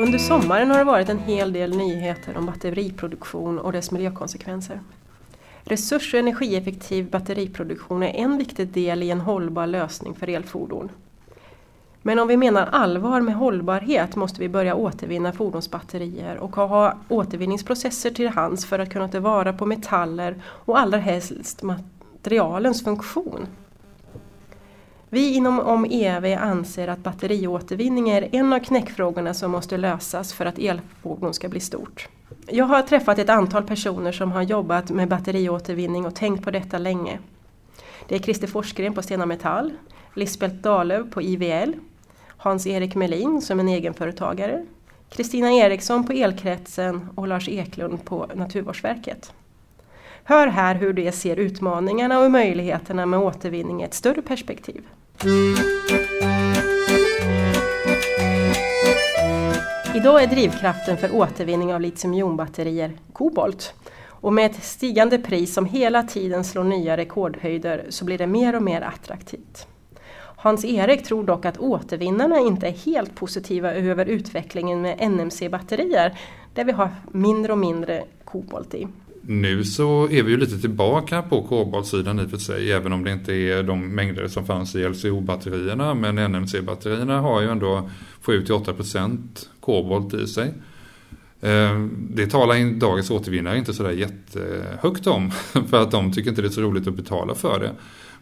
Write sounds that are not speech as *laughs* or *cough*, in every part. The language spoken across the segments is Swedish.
Under sommaren har det varit en hel del nyheter om batteriproduktion och dess miljökonsekvenser. Resurs och energieffektiv batteriproduktion är en viktig del i en hållbar lösning för elfordon. Men om vi menar allvar med hållbarhet måste vi börja återvinna fordonsbatterier och ha återvinningsprocesser till hands för att kunna tillvara på metaller och allra helst materialens funktion. Vi inom OMEV anser att batteriåtervinning är en av knäckfrågorna som måste lösas för att elfordon ska bli stort. Jag har träffat ett antal personer som har jobbat med batteriåtervinning och tänkt på detta länge. Det är Christer Forsgren på Stena Metall, Lisbeth Dahlöf på IVL, Hans-Erik Melin som en egenföretagare, Kristina Eriksson på Elkretsen och Lars Eklund på Naturvårdsverket. Hör här hur de ser utmaningarna och möjligheterna med återvinning i ett större perspektiv. Idag är drivkraften för återvinning av litiumjonbatterier kobolt. Och med ett stigande pris som hela tiden slår nya rekordhöjder så blir det mer och mer attraktivt. Hans-Erik tror dock att återvinnarna inte är helt positiva över utvecklingen med NMC-batterier där vi har mindre och mindre kobolt i. Nu så är vi ju lite tillbaka på koboltsidan i och för sig, även om det inte är de mängder som fanns i LCO-batterierna. Men NMC-batterierna har ju ändå 7-8% kobolt i sig. Eh, det talar dagens återvinnare inte sådär jättehögt om, *laughs* för att de tycker inte det är så roligt att betala för det.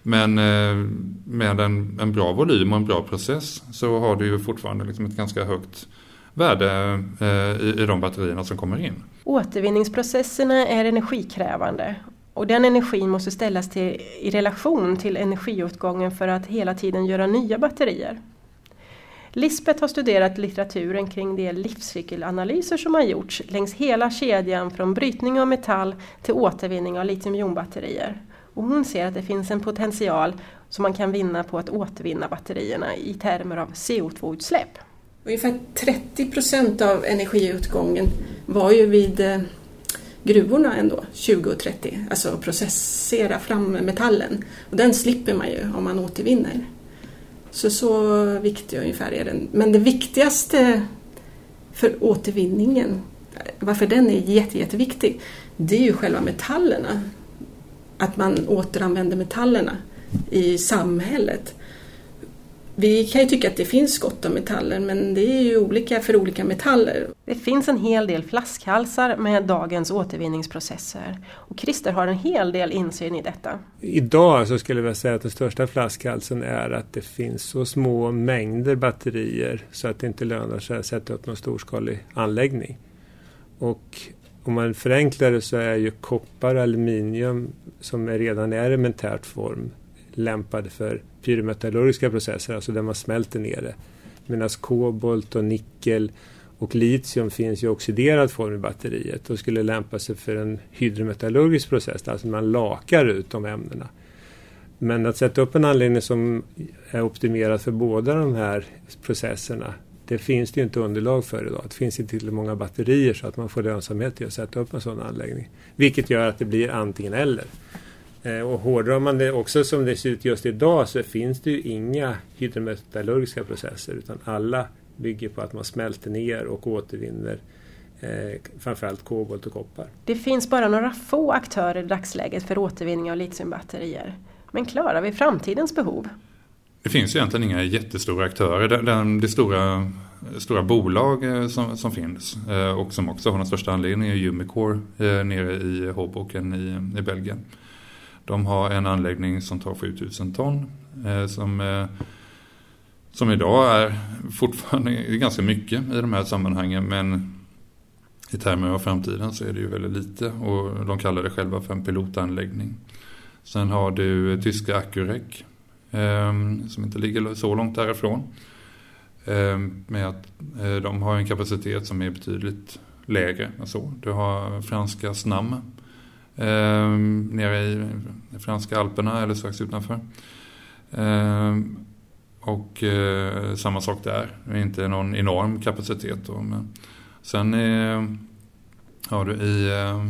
Men eh, med en, en bra volym och en bra process så har du ju fortfarande liksom ett ganska högt värde eh, i, i de batterierna som kommer in. Återvinningsprocesserna är energikrävande och den energin måste ställas till, i relation till energiåtgången för att hela tiden göra nya batterier. Lisbeth har studerat litteraturen kring de livscykelanalyser som har gjorts längs hela kedjan från brytning av metall till återvinning av litiumjonbatterier. Och hon ser att det finns en potential som man kan vinna på att återvinna batterierna i termer av CO2-utsläpp. Ungefär 30 procent av energiutgången var ju vid eh, gruvorna ändå, 20 och 30, alltså processera fram metallen. Och den slipper man ju om man återvinner. Så så viktig ungefär är den. Men det viktigaste för återvinningen, varför den är jätte, jätteviktig, det är ju själva metallerna. Att man återanvänder metallerna i samhället. Vi kan ju tycka att det finns gott om metaller men det är ju olika för olika metaller. Det finns en hel del flaskhalsar med dagens återvinningsprocesser och Christer har en hel del insyn i detta. Idag så skulle jag säga att den största flaskhalsen är att det finns så små mängder batterier så att det inte lönar sig att sätta upp någon storskalig anläggning. Och om man förenklar det så är ju koppar och aluminium som redan är elementärt form lämpade för pyrometallurgiska processer, alltså där man smälter ner det. Medan kobolt och nickel och litium finns i oxiderad form i batteriet och skulle lämpa sig för en hydrometallurgisk process, alltså man lakar ut de ämnena. Men att sätta upp en anläggning som är optimerad för båda de här processerna det finns det inte underlag för idag. Det finns inte tillräckligt många batterier så att man får lönsamhet i att sätta upp en sån anläggning. Vilket gör att det blir antingen eller. Eh, och hårdrar man det också som det ser ut just idag så finns det ju inga hydrometallurgiska processer utan alla bygger på att man smälter ner och återvinner eh, framförallt kobolt och koppar. Det finns bara några få aktörer i dagsläget för återvinning av litiumbatterier. Men klarar vi framtidens behov? Det finns egentligen inga jättestora aktörer. Det, det, det stora, stora bolag eh, som, som finns eh, och som också har den största anledningen är Umicore nere i Hoboken i, i Belgien. De har en anläggning som tar 7000 ton eh, som, eh, som idag är fortfarande *laughs* ganska mycket i de här sammanhangen men i termer av framtiden så är det ju väldigt lite och de kallar det själva för en pilotanläggning. Sen har du tyska Accurec ehm, som inte ligger så långt därifrån. Ehm, med att eh, de har en kapacitet som är betydligt lägre än så. Du har franska Snam eh, nere i franska alperna eller strax utanför. Eh, och eh, samma sak där, det är inte någon enorm kapacitet. Då, men sen är, har du i, eh,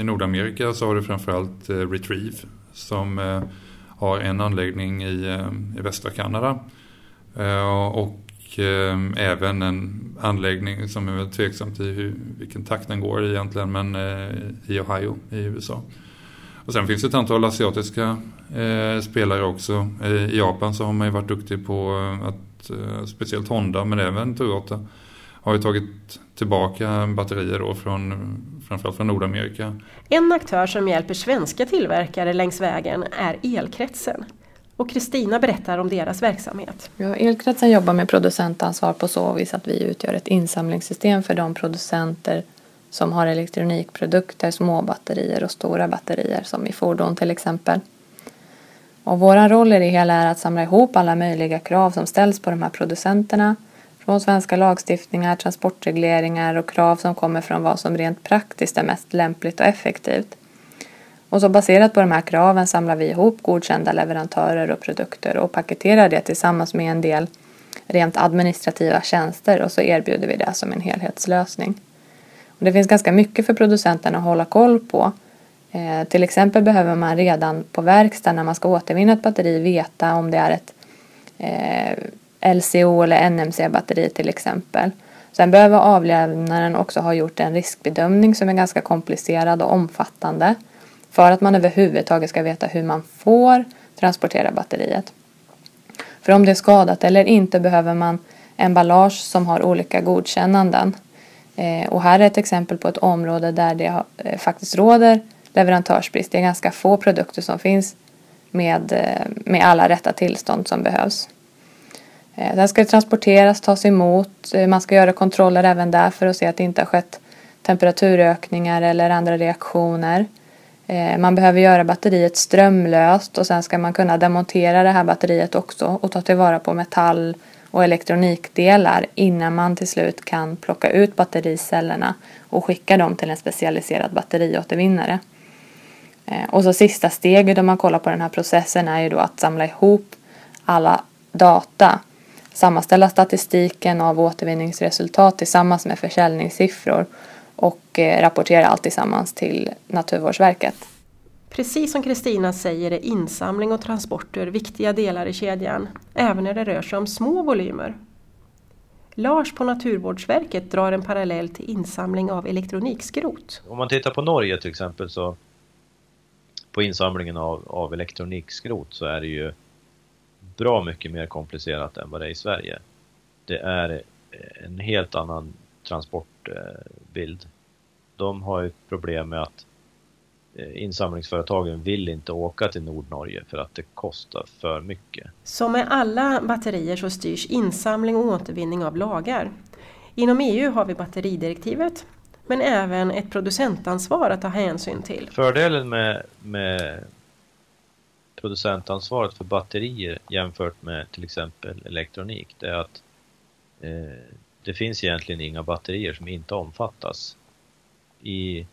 i Nordamerika så har du framförallt eh, Retrieve som eh, har en anläggning i, eh, i västra Kanada. Eh, och eh, även en anläggning som är väl tveksamt i hur, vilken takt den går egentligen men eh, i Ohio i USA. Och sen finns det ett antal asiatiska eh, spelare också. Eh, I Japan så har man ju varit duktig på att, eh, speciellt Honda men även Toyota har ju tagit tillbaka batterier då från, framförallt från Nordamerika. En aktör som hjälper svenska tillverkare längs vägen är Elkretsen. Och Kristina berättar om deras verksamhet. Ja, Elkretsen jobbar med producentansvar på så vis att vi utgör ett insamlingssystem för de producenter som har elektronikprodukter, små batterier och stora batterier som i fordon till exempel. Och vår roll i det hela är att samla ihop alla möjliga krav som ställs på de här producenterna från svenska lagstiftningar, transportregleringar och krav som kommer från vad som rent praktiskt är mest lämpligt och effektivt. Och så baserat på de här kraven samlar vi ihop godkända leverantörer och produkter och paketerar det tillsammans med en del rent administrativa tjänster och så erbjuder vi det som en helhetslösning. Och det finns ganska mycket för producenterna att hålla koll på. Eh, till exempel behöver man redan på verkstaden när man ska återvinna ett batteri veta om det är ett eh, LCO eller NMC-batteri till exempel. Sen behöver avlämnaren också ha gjort en riskbedömning som är ganska komplicerad och omfattande för att man överhuvudtaget ska veta hur man får transportera batteriet. För om det är skadat eller inte behöver man emballage som har olika godkännanden. Eh, och här är ett exempel på ett område där det eh, faktiskt råder leverantörsbrist. Det är ganska få produkter som finns med, eh, med alla rätta tillstånd som behövs. Den ska transporteras, tas emot. Man ska göra kontroller även där för att se att det inte har skett temperaturökningar eller andra reaktioner. Eh, man behöver göra batteriet strömlöst och sen ska man kunna demontera det här batteriet också och ta tillvara på metall och elektronikdelar innan man till slut kan plocka ut battericellerna och skicka dem till en specialiserad batteriåtervinnare. Eh, och så sista steget om man kollar på den här processen är ju då att samla ihop alla data, sammanställa statistiken av återvinningsresultat tillsammans med försäljningssiffror och eh, rapportera allt tillsammans till Naturvårdsverket. Precis som Kristina säger är insamling och transporter viktiga delar i kedjan, även när det rör sig om små volymer. Lars på Naturvårdsverket drar en parallell till insamling av elektronikskrot. Om man tittar på Norge till exempel så på insamlingen av, av elektronikskrot så är det ju bra mycket mer komplicerat än vad det är i Sverige. Det är en helt annan transportbild. De har ett problem med att Eh, insamlingsföretagen vill inte åka till Nordnorge för att det kostar för mycket. Som med alla batterier så styrs insamling och återvinning av lagar. Inom EU har vi batteridirektivet men även ett producentansvar att ta hänsyn till. Fördelen med, med producentansvaret för batterier jämfört med till exempel elektronik det är att eh, det finns egentligen inga batterier som inte omfattas. I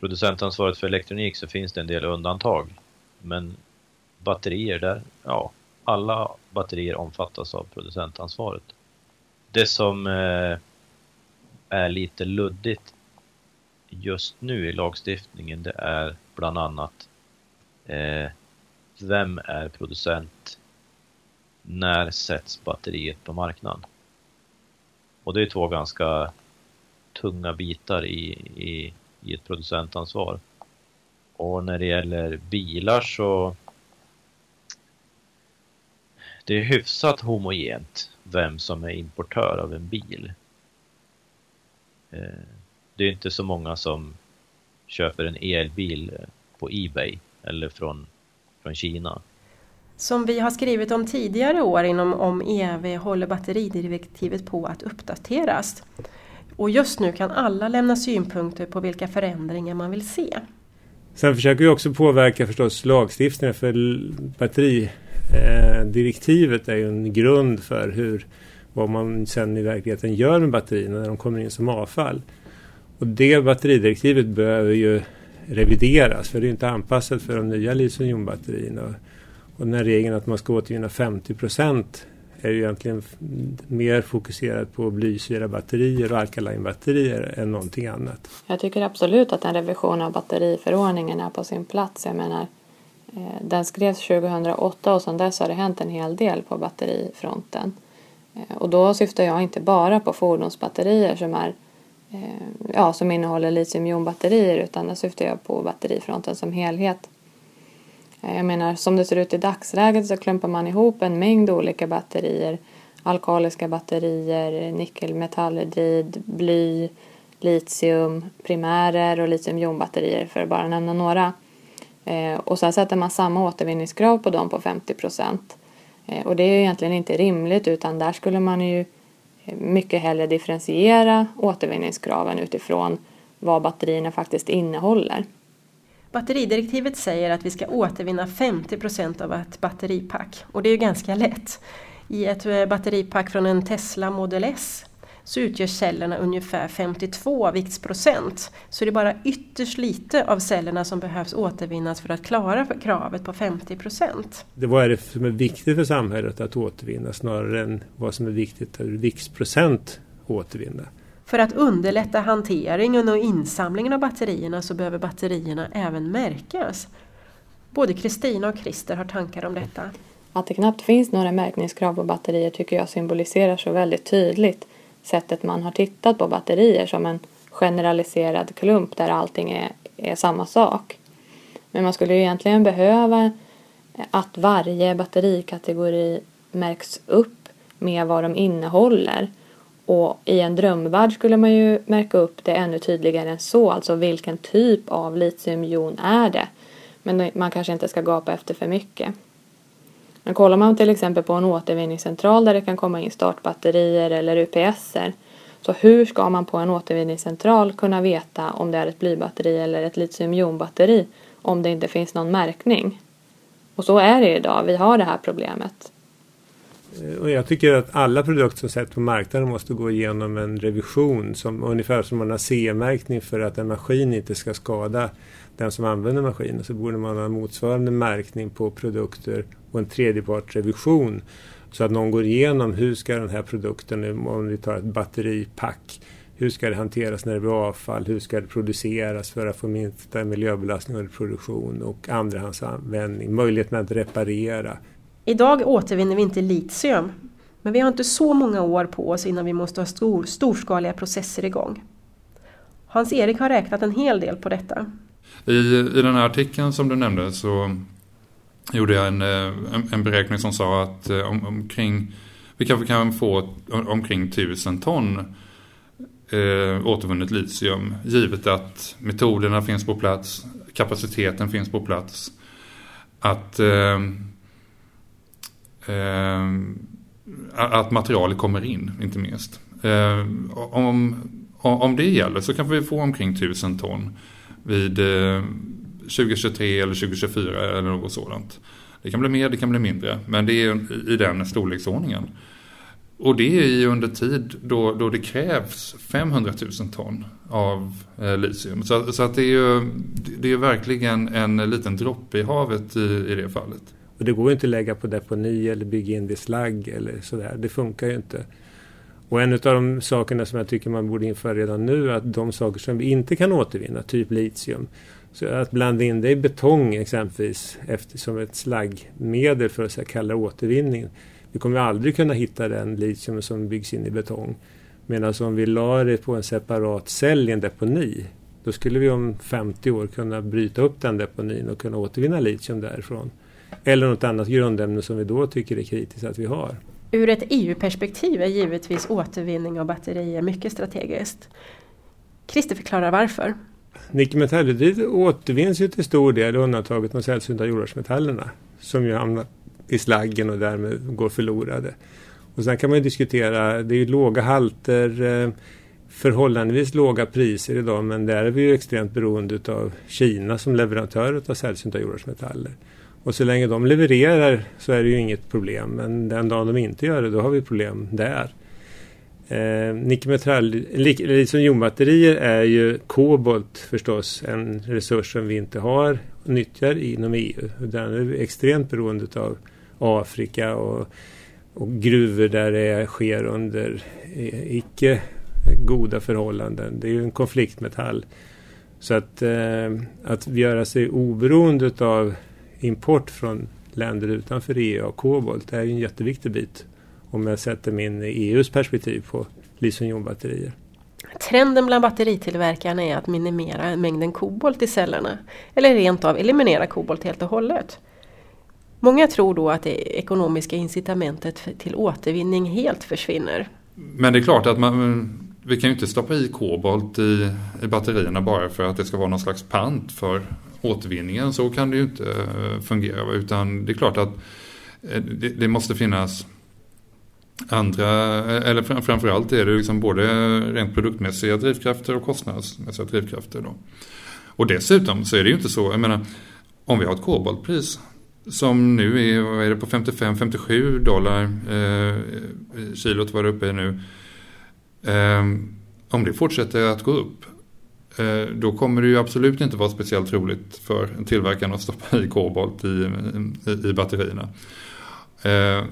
producentansvaret för elektronik så finns det en del undantag. Men batterier där, ja, alla batterier omfattas av producentansvaret. Det som eh, är lite luddigt just nu i lagstiftningen det är bland annat eh, vem är producent? När sätts batteriet på marknaden? Och det är två ganska tunga bitar i, i i ett producentansvar. Och när det gäller bilar så det är hyfsat homogent vem som är importör av en bil. Eh, det är inte så många som köper en elbil på Ebay eller från, från Kina. Som vi har skrivit om tidigare år inom om EV håller batteridirektivet på att uppdateras. Och just nu kan alla lämna synpunkter på vilka förändringar man vill se. Sen försöker vi också påverka förstås lagstiftningen för batteridirektivet eh, är ju en grund för hur vad man sen i verkligheten gör med batterierna när de kommer in som avfall. Och det batteridirektivet behöver ju revideras för det är inte anpassat för de nya litiumjonbatterierna. Och den här regeln att man ska återvinna 50 procent är ju egentligen mer fokuserad på blysyra batterier och alkaline-batterier än någonting annat. Jag tycker absolut att en revision av batteriförordningen är på sin plats. Jag menar, eh, den skrevs 2008 och sedan dess har det hänt en hel del på batterifronten. Eh, och då syftar jag inte bara på fordonsbatterier som, är, eh, ja, som innehåller litiumjonbatterier utan då syftar jag på batterifronten som helhet. Eh, jag menar, som det ser ut i dagsläget så klumpar man ihop en mängd olika batterier. Alkaliska batterier, nickelmetallhydrid, bly, litium, primärer och litiumjonbatterier för att bara nämna några. Eh, och sen sätter man samma återvinningskrav på dem på 50 procent. Eh, och det är egentligen inte rimligt utan där skulle man ju mycket hellre differentiera återvinningskraven utifrån vad batterierna faktiskt innehåller. Batteridirektivet säger att vi ska återvinna 50 procent av ett batteripack och det är ju ganska lätt. I ett eh, batteripack från en Tesla Model S så utgör cellerna ungefär 52 viktsprocent. Så det är bara ytterst lite av cellerna som behövs återvinnas för att klara kravet på 50 procent. Vad är det som är viktigt för samhället att återvinna snarare än vad som är viktigt ur viktsprocent återvinna? För att underlätta hanteringen och insamlingen av batterierna så behöver batterierna även märkas. Både Kristina och Christer har tankar om detta. Att det knappt finns några märkningskrav på batterier tycker jag symboliserar så väldigt tydligt sättet man har tittat på batterier som en generaliserad klump där allting är, är samma sak. Men man skulle ju egentligen behöva att varje batterikategori märks upp med vad de innehåller och i en drömvärld skulle man ju märka upp det ännu tydligare än så, alltså vilken typ av litiumjon är det? Men man kanske inte ska gapa efter för mycket. Men kollar man till exempel på en återvinningscentral där det kan komma in startbatterier eller UPSer så hur ska man på en återvinningscentral kunna veta om det är ett blybatteri eller ett litiumjonbatteri om det inte finns någon märkning? Och så är det idag, vi har det här problemet. Eh, och jag tycker att alla produkter som sätts på marknaden måste gå igenom en revision. Som, ungefär som man har CE-märkning för att en maskin inte ska skada den som använder maskinen. Så borde man ha motsvarande märkning på produkter och en tredjepartsrevision. Så att någon går igenom hur ska den här produkten, om vi tar ett batteripack, hur ska det hanteras när det blir avfall? Hur ska det produceras för att få minsta miljöbelastning under produktion och andrahandsanvändning? Möjligheten att reparera. Idag återvinner vi inte litium, men vi har inte så många år på oss innan vi måste ha stor, storskaliga processer igång. Hans-Erik har räknat en hel del på detta. I, I den här artikeln som du nämnde så gjorde jag en, eh, en, en beräkning som sa att eh, om, omkring, vi kanske kan få omkring 1000 ton eh, återvunnet litium givet att metoderna finns på plats, kapaciteten finns på plats. Att Eh, Eh, att materialet kommer in, inte minst. Eh, om, om det gäller så kanske vi får omkring 1000 ton vid eh, 2023 eller 2024 eller något sådant. Det kan bli mer, det kan bli mindre, men det är i den storleksordningen. Och det är ju under tid då, då det krävs 500 000 ton av eh, litium. Så, så, att det är ju det är verkligen en liten droppe i havet i, i det fallet. Och det går ju inte att lägga på deponi eller bygga in det i slagg eller sådär. Det funkar ju inte. Och en av de sakerna som jag tycker man borde införa redan nu är att de saker som vi inte kan återvinna, typ litium, så att blanda in det i betong exempelvis efter, som ett slaggmedel för att kalla återvinning. Vi kommer aldrig kunna hitta den litium som byggs in i betong. Medan om vi la det på en separat cell i en deponi då skulle vi om 50 år kunna bryta upp den deponin och kunna återvinna litium därifrån. Eller något annat grundämne som vi då tycker är kritiskt att vi har. Ur ett EU-perspektiv är givetvis återvinning av batterier mycket strategiskt. Christer förklarar varför. Nickelmetallhydrid återvinns ju till stor del undantaget de sällsynta jordartsmetallerna som ju hamnar i slaggen och därmed går förlorade. Och sen kan man ju diskutera, det är ju låga halter, eh, förhållandevis låga priser idag men där är vi ju extremt beroende av Kina som leverantör av sällsynta jordartsmetaller. Och så länge de levererar så är det ju inget problem. Men den dagen de inte gör det, då har vi problem där. Eh, nickelmetall, litiumjonbatterier är ju kobolt förstås en resurs som vi inte har och nyttjar inom EU. Den är extremt beroende av Afrika och, och gruvor där det sker under icke goda förhållanden. Det är ju en konfliktmetall. Så att, eh, att göra sig oberoende av import från länder utanför EU av kobolt är en jätteviktig bit om jag sätter min EUs perspektiv på litiumjonbatterier. Trenden bland batteritillverkarna är att minimera mängden kobolt i cellerna eller rent av eliminera kobolt helt och hållet. Många tror då att det ekonomiska incitamentet till återvinning helt försvinner. Men det är klart att man, vi kan ju inte stoppa i kobolt i, i batterierna bara för att det ska vara någon slags pant för återvinningen. Så kan det ju inte eh, fungera. Utan det är klart att eh, det, det måste finnas andra, eh, eller framförallt är det liksom både rent produktmässiga drivkrafter och kostnadsmässiga drivkrafter. Då. Och dessutom så är det ju inte så, jag menar, om vi har ett koboltpris som nu är, vad är det, på 55-57 dollar eh, kilot var det uppe i nu. Eh, om det fortsätter att gå upp eh, då kommer det ju absolut inte vara speciellt roligt för tillverkaren att stoppa i kobolt i, i, i batterierna. Eh,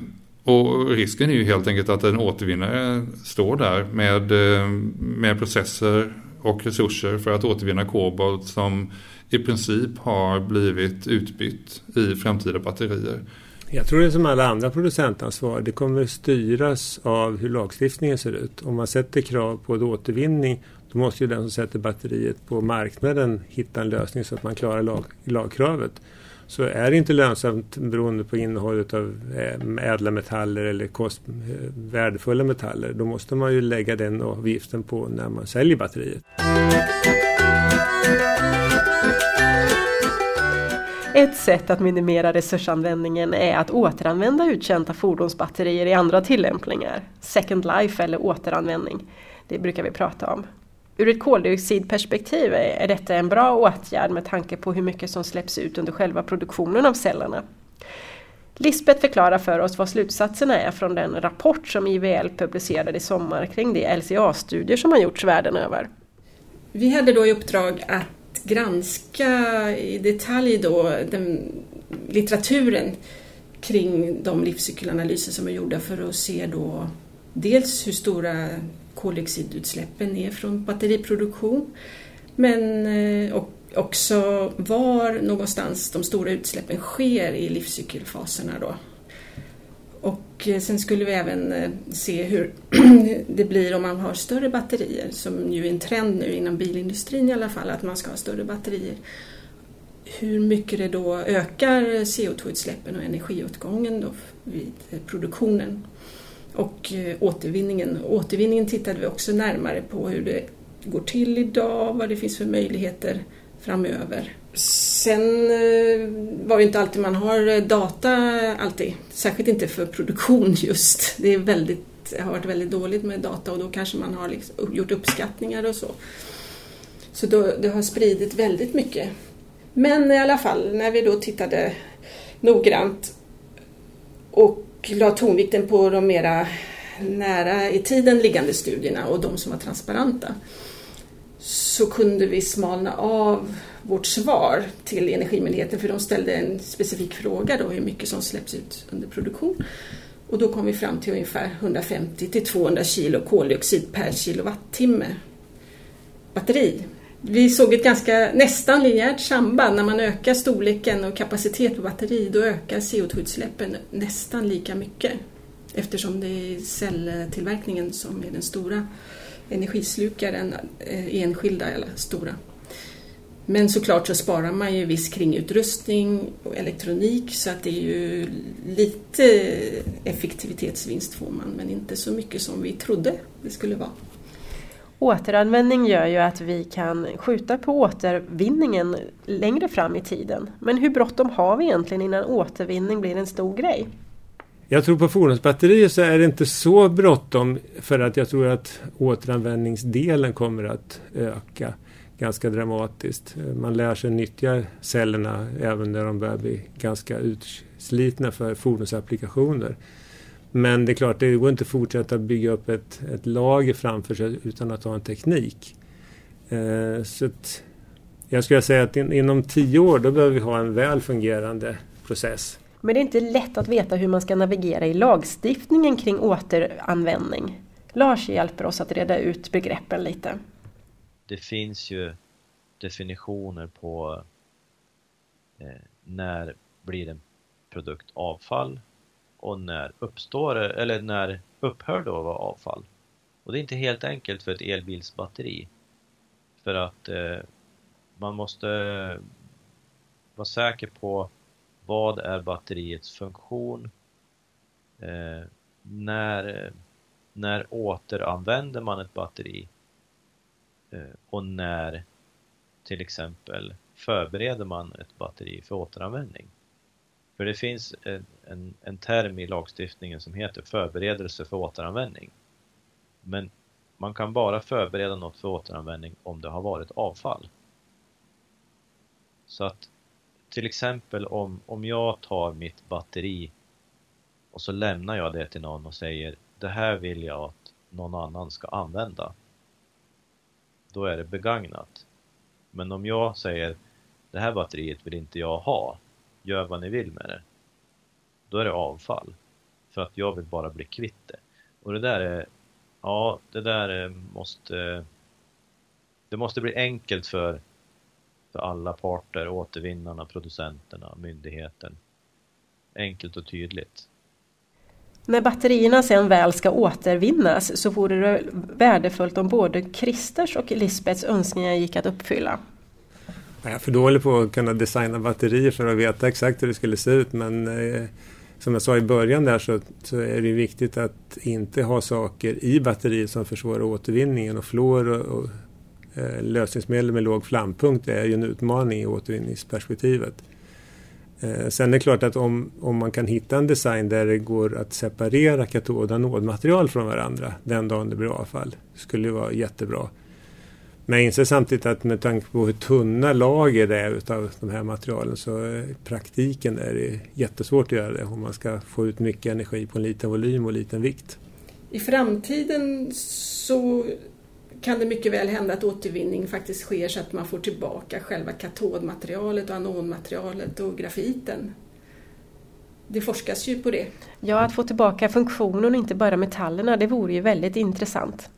och risken är ju helt enkelt att en återvinnare står där med, ehm, med processer och resurser för att återvinna kobolt som i princip har blivit utbytt i framtida batterier. Jag tror det är som alla andra producentansvar. Det kommer styras av hur lagstiftningen ser ut. Om man sätter krav på återvinning då måste ju den som sätter batteriet på marknaden hitta en lösning så att man klarar lag, lagkravet. Så är det inte lönsamt beroende på innehållet av eh, ädla metaller eller kost, eh, värdefulla metaller då måste man ju lägga den avgiften på när man säljer batteriet. Ett sätt att minimera resursanvändningen är att återanvända uttjänta fordonsbatterier i andra tillämpningar. Second life eller återanvändning. Det brukar vi prata om. Ur ett koldioxidperspektiv är detta en bra åtgärd med tanke på hur mycket som släpps ut under själva produktionen av cellerna. Lisbeth förklarar för oss vad slutsatserna är från den rapport som IVL publicerade i sommar kring de LCA-studier som har gjorts världen över. Vi hade då i uppdrag att granska i detalj då den litteraturen kring de livscykelanalyser som är gjorda för att se då dels hur stora koldioxidutsläppen är från batteriproduktion men eh, också var någonstans de stora utsläppen sker i livscykelfaserna. Då. Och eh, sen skulle vi även eh, se hur *clears throat* det blir om man har större batterier, som ju är en trend nu inom bilindustrin i alla fall, att man ska ha större batterier. Hur mycket det då ökar CO2-utsläppen och energiåtgången då vid eh, produktionen. Och återvinningen. Återvinningen tittade vi också närmare på hur det går till idag, vad det finns för möjligheter framöver. Sen eh, var det inte alltid man har eh, data, alltid. särskilt inte för produktion *laughs* just. Det är väldigt, har varit väldigt dåligt med data och då kanske man har liksom gjort uppskattningar och så. Så då, det har spridit väldigt mycket. Men i alla fall, när vi då tittade noggrant och la tonvikten på de mera nära i tiden liggande studierna och de som var transparenta så kunde vi smalna av vårt svar till Energimyndigheten för de ställde en specifik fråga då hur mycket som släpps ut under produktion. Och då kom vi fram till ungefär 150 till 200 kilo koldioxid per kilowattimme batteri. Vi såg ett ganska nästan linjärt samband. När man ökar storleken och kapacitet på batteri då ökar CO2-utsläppen nästan lika mycket eftersom det är celltillverkningen som är den stora energislukaren, än enskilda eller stora. Men såklart så sparar man ju viss kringutrustning och elektronik så att det är ju lite effektivitetsvinst får man men inte så mycket som vi trodde det skulle vara. Återanvändning gör ju att vi kan skjuta på återvinningen längre fram i tiden. Men hur bråttom har vi egentligen innan återvinning blir en stor grej? Jag tror på fordonsbatterier så är det inte så bråttom för att jag tror att återanvändningsdelen kommer att öka ganska dramatiskt. Man lär sig nyttja cellerna även när de börjar bli ganska utslitna för fordonsapplikationer. Men det är klart, det går inte att fortsätta bygga upp ett, ett lager framför sig utan att ha en teknik. Eh, så att jag skulle säga att in, inom tio år då behöver vi ha en väl fungerande process. Men det är inte lätt att veta hur man ska navigera i lagstiftningen kring återanvändning. Lars hjälper oss att reda ut begreppen lite. Det finns ju definitioner på eh, när blir en produkt avfall och när uppstår det, eller när upphör det att vara avfall? Och det är inte helt enkelt för ett elbilsbatteri. För att eh, man måste vara säker på vad är batteriets funktion? Eh, när, när återanvänder man ett batteri? Eh, och när till exempel förbereder man ett batteri för återanvändning? För det finns en, en, en term i lagstiftningen som heter förberedelse för återanvändning. Men man kan bara förbereda något för återanvändning om det har varit avfall. Så att till exempel om, om jag tar mitt batteri och så lämnar jag det till någon och säger det här vill jag att någon annan ska använda. Då är det begagnat. Men om jag säger det här batteriet vill inte jag ha, gör vad ni vill med det. Då är det avfall. För att jag vill bara bli kvitt det. Och det där är, ja det där eh, måste, det måste bli enkelt för för alla parter, återvinnarna, producenterna, myndigheten. Enkelt och tydligt. När batterierna sen väl ska återvinnas så vore det värdefullt om både Christers och Lisbets önskningar gick att uppfylla. Jag är för dålig på att kunna designa batterier för att veta exakt hur det skulle se ut men eh, som jag sa i början där så, så, är det viktigt att inte ha saker i batteriet som försvårar återvinningen och fluor och, och Eh, lösningsmedel med låg flampunkt är ju en utmaning i återvinningsperspektivet. Eh, sen är det klart att om, om man kan hitta en design där det går att separera katod och anodmaterial från varandra den dagen det blir avfall skulle vara jättebra. Men jag inser samtidigt att med tanke på hur tunna lager det är utav de här materialen så i praktiken är det jättesvårt att göra det om man ska få ut mycket energi på en liten volym och liten vikt. I framtiden så kan det mycket väl hända att återvinning faktiskt sker så att man får tillbaka själva katodmaterialet och anodmaterialet och grafiten. Det forskas ju på det. Ja, att få tillbaka funktionen och inte bara metallerna, det vore ju väldigt intressant.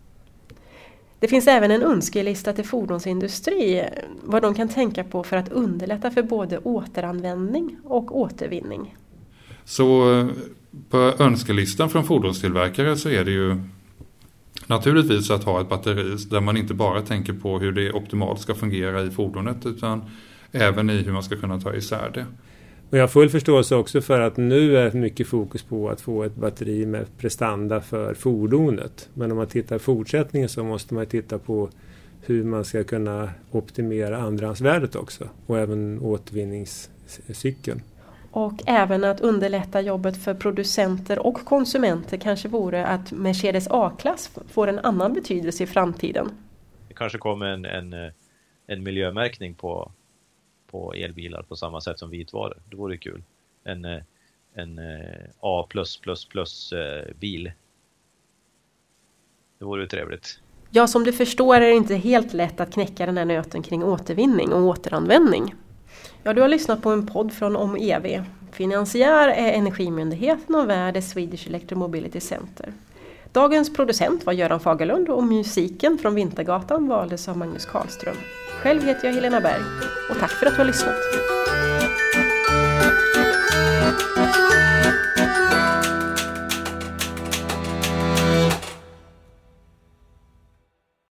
Det finns även en önskelista till fordonsindustri, vad de kan tänka på för att underlätta för både återanvändning och återvinning. Så eh, på önskelistan från fordonstillverkare så är det ju Naturligtvis att ha ett batteri där man inte bara tänker på hur det optimalt ska fungera i fordonet utan även i hur man ska kunna ta isär det. Och jag har full förståelse också för att nu är mycket fokus på att få ett batteri med prestanda för fordonet. Men om man tittar i fortsättningen så måste man titta på hur man ska kunna optimera andrahandsvärdet också och även återvinningscykeln. Och även att underlätta jobbet för producenter och konsumenter kanske vore att Mercedes A-klass får en annan betydelse i framtiden. Det kanske kommer en, en, en miljömärkning på, på elbilar på samma sätt som vitvaror. Det vore kul. En, en A++ bil. Det vore trevligt. Ja, som du förstår är det inte helt lätt att knäcka den här nöten kring återvinning och återanvändning. Ja, du har lyssnat på en podd från OmEV. Finansiär är Energimyndigheten och värd är Swedish Electromobility Center. Dagens producent var Göran Fagerlund och musiken från Vintergatan valdes av Magnus Karlström. Själv heter jag Helena Berg och tack för att du har lyssnat.